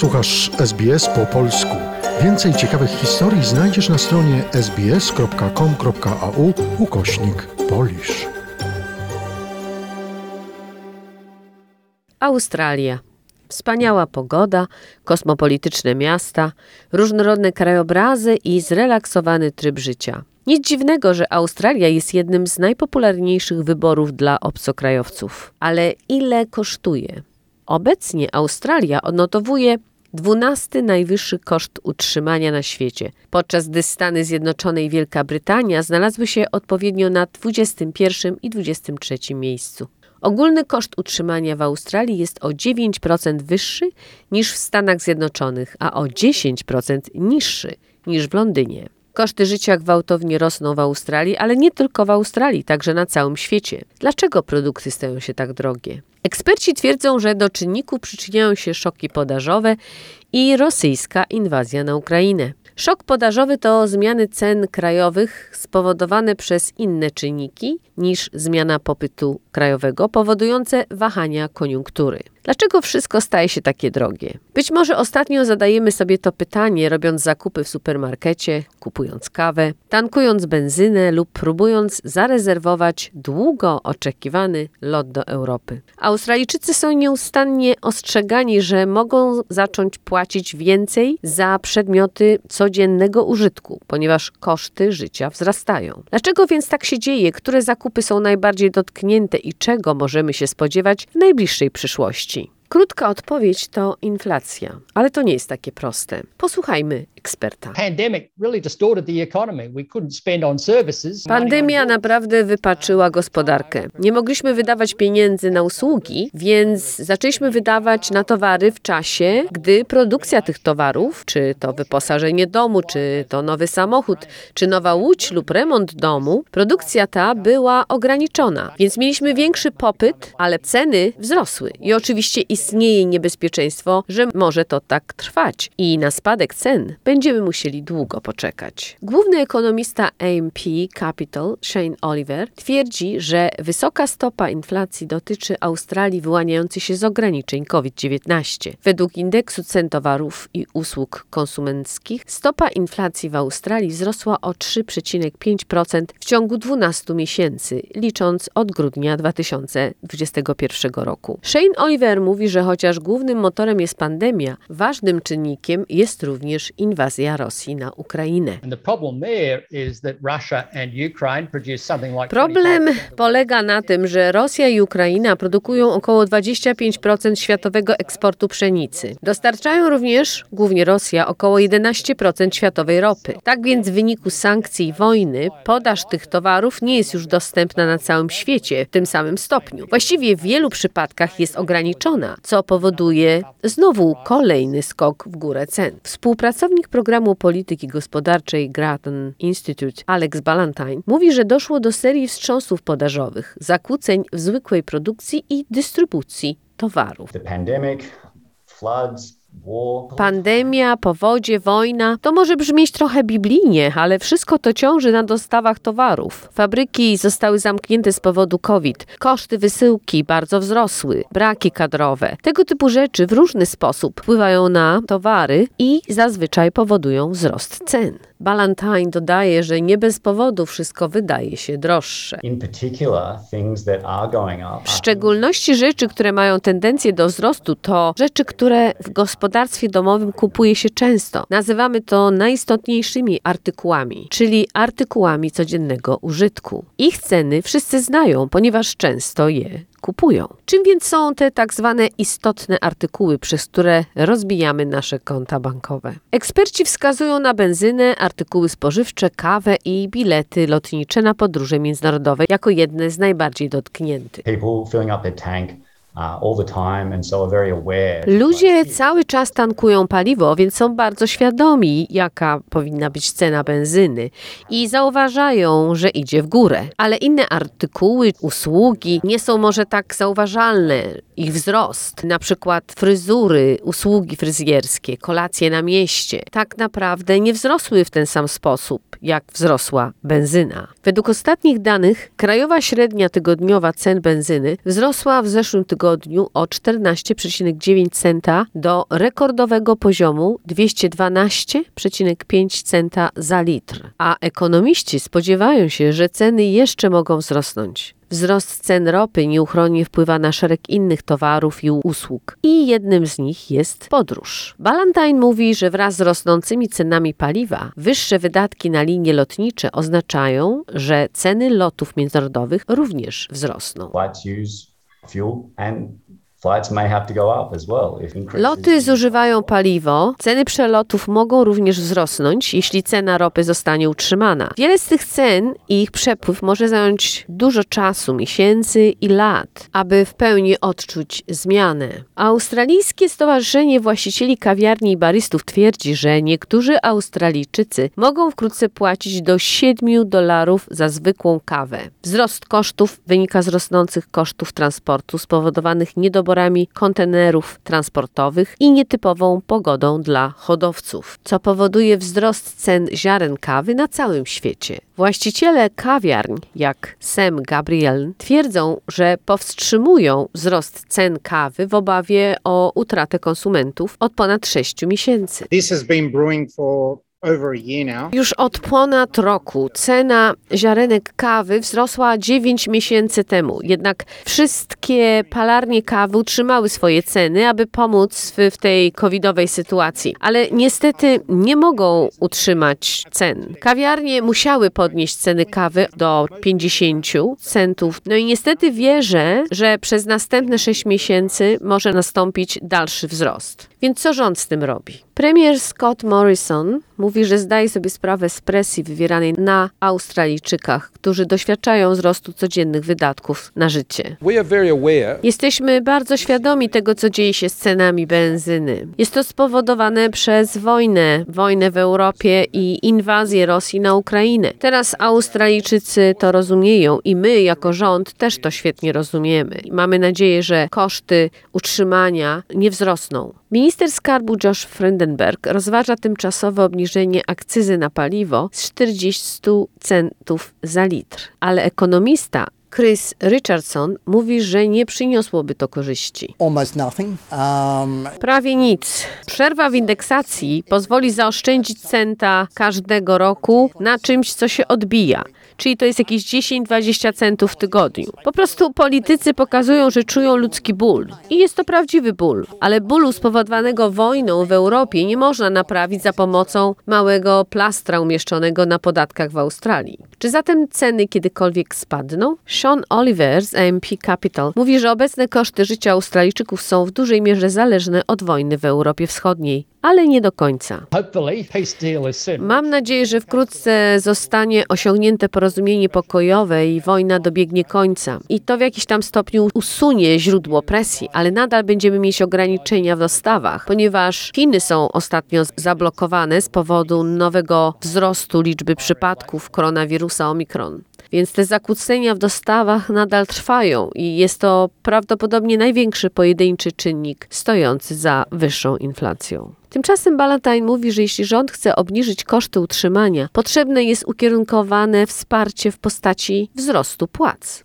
Słuchasz SBS po polsku. Więcej ciekawych historii znajdziesz na stronie sbs.com.au ukośnik polisz. Australia. Wspaniała pogoda, kosmopolityczne miasta, różnorodne krajobrazy i zrelaksowany tryb życia. Nic dziwnego, że Australia jest jednym z najpopularniejszych wyborów dla obcokrajowców. Ale ile kosztuje? Obecnie Australia odnotowuje 12 najwyższy koszt utrzymania na świecie, podczas gdy Stany Zjednoczone i Wielka Brytania znalazły się odpowiednio na 21 i 23 miejscu. Ogólny koszt utrzymania w Australii jest o 9% wyższy niż w Stanach Zjednoczonych, a o 10% niższy niż w Londynie. Koszty życia gwałtownie rosną w Australii, ale nie tylko w Australii, także na całym świecie. Dlaczego produkty stają się tak drogie? Eksperci twierdzą, że do czynników przyczyniają się szoki podażowe i rosyjska inwazja na Ukrainę. Szok podażowy to zmiany cen krajowych spowodowane przez inne czynniki niż zmiana popytu krajowego, powodujące wahania koniunktury. Dlaczego wszystko staje się takie drogie? Być może ostatnio zadajemy sobie to pytanie, robiąc zakupy w supermarkecie, kupując kawę, tankując benzynę lub próbując zarezerwować długo oczekiwany lot do Europy. Australijczycy są nieustannie ostrzegani, że mogą zacząć płacić więcej za przedmioty codziennego użytku, ponieważ koszty życia wzrastają. Dlaczego więc tak się dzieje? Które zakupy są najbardziej dotknięte i czego możemy się spodziewać w najbliższej przyszłości? Krótka odpowiedź to inflacja, ale to nie jest takie proste. Posłuchajmy eksperta. Pandemia naprawdę wypaczyła gospodarkę. Nie mogliśmy wydawać pieniędzy na usługi, więc zaczęliśmy wydawać na towary w czasie, gdy produkcja tych towarów, czy to wyposażenie domu, czy to nowy samochód, czy nowa łódź lub remont domu, produkcja ta była ograniczona. Więc mieliśmy większy popyt, ale ceny wzrosły. I oczywiście istnieje niebezpieczeństwo, że może to tak trwać i na spadek cen będziemy musieli długo poczekać. Główny ekonomista AMP Capital, Shane Oliver, twierdzi, że wysoka stopa inflacji dotyczy Australii wyłaniającej się z ograniczeń COVID-19. Według indeksu cen towarów i usług konsumenckich stopa inflacji w Australii wzrosła o 3,5% w ciągu 12 miesięcy, licząc od grudnia 2021 roku. Shane Oliver mówi, że chociaż głównym motorem jest pandemia, ważnym czynnikiem jest również inwazja Rosji na Ukrainę. Problem polega na tym, że Rosja i Ukraina produkują około 25% światowego eksportu pszenicy. Dostarczają również, głównie Rosja, około 11% światowej ropy. Tak więc w wyniku sankcji i wojny podaż tych towarów nie jest już dostępna na całym świecie w tym samym stopniu. Właściwie w wielu przypadkach jest ograniczona, co powoduje znowu kolejny skok w górę cen. Współpracownik programu polityki gospodarczej Grattan Institute Alex Ballantyne mówi, że doszło do serii wstrząsów podażowych, zakłóceń w zwykłej produkcji i dystrybucji towarów. The pandemic, floods, Pandemia, powodzie, wojna to może brzmieć trochę biblijnie, ale wszystko to ciąży na dostawach towarów. Fabryki zostały zamknięte z powodu COVID, koszty wysyłki bardzo wzrosły, braki kadrowe. Tego typu rzeczy w różny sposób wpływają na towary i zazwyczaj powodują wzrost cen. Ballantyne dodaje, że nie bez powodu wszystko wydaje się droższe. W szczególności rzeczy, które mają tendencję do wzrostu, to rzeczy, które w gospodarstwie domowym kupuje się często. Nazywamy to najistotniejszymi artykułami, czyli artykułami codziennego użytku. Ich ceny wszyscy znają, ponieważ często je kupują. Czym więc są te tak zwane istotne artykuły, przez które rozbijamy nasze konta bankowe? Eksperci wskazują na benzynę, artykuły spożywcze, kawę i bilety lotnicze na podróże międzynarodowe jako jedne z najbardziej dotkniętych. People filling up their tank Ludzie cały czas tankują paliwo, więc są bardzo świadomi, jaka powinna być cena benzyny i zauważają, że idzie w górę. Ale inne artykuły, usługi nie są może tak zauważalne. Ich wzrost, na przykład fryzury, usługi fryzjerskie, kolacje na mieście, tak naprawdę nie wzrosły w ten sam sposób, jak wzrosła benzyna. Według ostatnich danych krajowa średnia tygodniowa cen benzyny wzrosła w zeszłym tygodniu tygodniu o 14,9 centa do rekordowego poziomu 212,5 centa za litr. A ekonomiści spodziewają się, że ceny jeszcze mogą wzrosnąć. Wzrost cen ropy nieuchronnie wpływa na szereg innych towarów i usług. I jednym z nich jest podróż. Ballantyne mówi, że wraz z rosnącymi cenami paliwa, wyższe wydatki na linie lotnicze oznaczają, że ceny lotów międzynarodowych również wzrosną. Fuel and Loty zużywają paliwo, ceny przelotów mogą również wzrosnąć, jeśli cena ropy zostanie utrzymana. Wiele z tych cen i ich przepływ może zająć dużo czasu, miesięcy i lat, aby w pełni odczuć zmianę. Australijskie Stowarzyszenie Właścicieli Kawiarni i Baristów twierdzi, że niektórzy Australijczycy mogą wkrótce płacić do 7 dolarów za zwykłą kawę. Wzrost kosztów wynika z rosnących kosztów transportu spowodowanych niedoborami kontenerów transportowych i nietypową pogodą dla hodowców, co powoduje wzrost cen ziaren kawy na całym świecie. Właściciele kawiarń, jak Sam Gabriel, twierdzą, że powstrzymują wzrost cen kawy w obawie o utratę konsumentów od ponad 6 miesięcy. This has been brewing for Już od ponad roku cena ziarenek kawy wzrosła 9 miesięcy temu. Jednak wszystkie palarnie kawy utrzymały swoje ceny, aby pomóc w, w tej covidowej sytuacji. Ale niestety nie mogą utrzymać cen. Kawiarnie musiały podnieść ceny kawy do 50 centów. No i niestety wierzę, że przez następne 6 miesięcy może nastąpić dalszy wzrost. Więc co rząd z tym robi? Premier Scott Morrison mówi, że zdaje sobie sprawę z presji wywieranej na Australijczykach, którzy doświadczają wzrostu codziennych wydatków na życie. Jesteśmy bardzo świadomi tego, co dzieje się z cenami benzyny. Jest to spowodowane przez wojnę, wojnę w Europie i inwazję Rosji na Ukrainę. Teraz Australijczycy to rozumieją i my jako rząd też to świetnie rozumiemy. Mamy nadzieję, że koszty utrzymania nie wzrosną. Minister skarbu Josh Rozważa tymczasowe obniżenie akcyzy na paliwo z 40 centów za litr, ale ekonomista Chris Richardson mówi, że nie przyniosłoby to korzyści. Um, Prawie nic. Przerwa w indeksacji pozwoli zaoszczędzić centa każdego roku na czymś, co się odbija. Czyli to jest jakieś 10-20 centów w tygodniu. Po prostu politycy pokazują, że czują ludzki ból. I jest to prawdziwy ból. Ale bólu spowodowanego wojną w Europie nie można naprawić za pomocą małego plastra umieszczonego na podatkach w Australii. Czy zatem ceny kiedykolwiek spadną? Sean Oliver z AMP Capital mówi, że obecne koszty życia Australijczyków są w dużej mierze zależne od wojny w Europie Wschodniej, ale nie do końca. Mam nadzieję, że wkrótce zostanie osiągnięte porozumienie pokojowe i wojna dobiegnie końca. I to w jakiś tam stopniu usunie źródło presji, ale nadal będziemy mieć ograniczenia w dostawach, ponieważ Chiny są ostatnio zablokowane z powodu nowego wzrostu liczby przypadków koronawirusa Omikron. Więc te zakłócenia w dostawach nadal trwają i jest to prawdopodobnie największy pojedynczy czynnik stojący za wyższą inflacją. Tymczasem Ballantyne mówi, że jeśli rząd chce obniżyć koszty utrzymania, potrzebne jest ukierunkowane wsparcie w postaci wzrostu płac.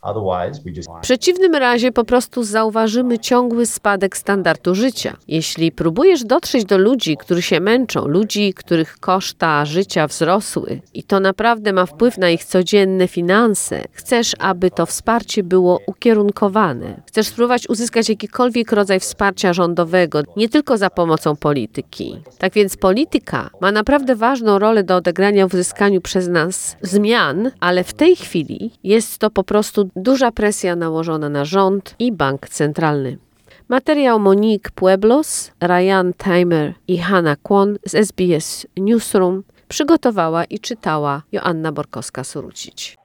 W przeciwnym razie po prostu zauważymy ciągły spadek standardu życia. Jeśli próbujesz dotrzeć do ludzi, którzy się męczą, ludzi, których koszta życia wzrosły i to naprawdę ma wpływ na ich codzienne finanse, chcesz, aby to wsparcie było ukierunkowane. Chcesz spróbować uzyskać jakikolwiek rodzaj wsparcia rządowego, nie tylko za pomocą polityki. Tak więc polityka ma naprawdę ważną rolę do odegrania w uzyskaniu przez nas zmian, ale w tej chwili jest to po prostu duża presja nałożona na rząd i bank centralny. Materiał Monique Pueblos, Ryan Timer i Hanna Kwon z SBS Newsroom przygotowała i czytała Joanna Borkowska-Surucić.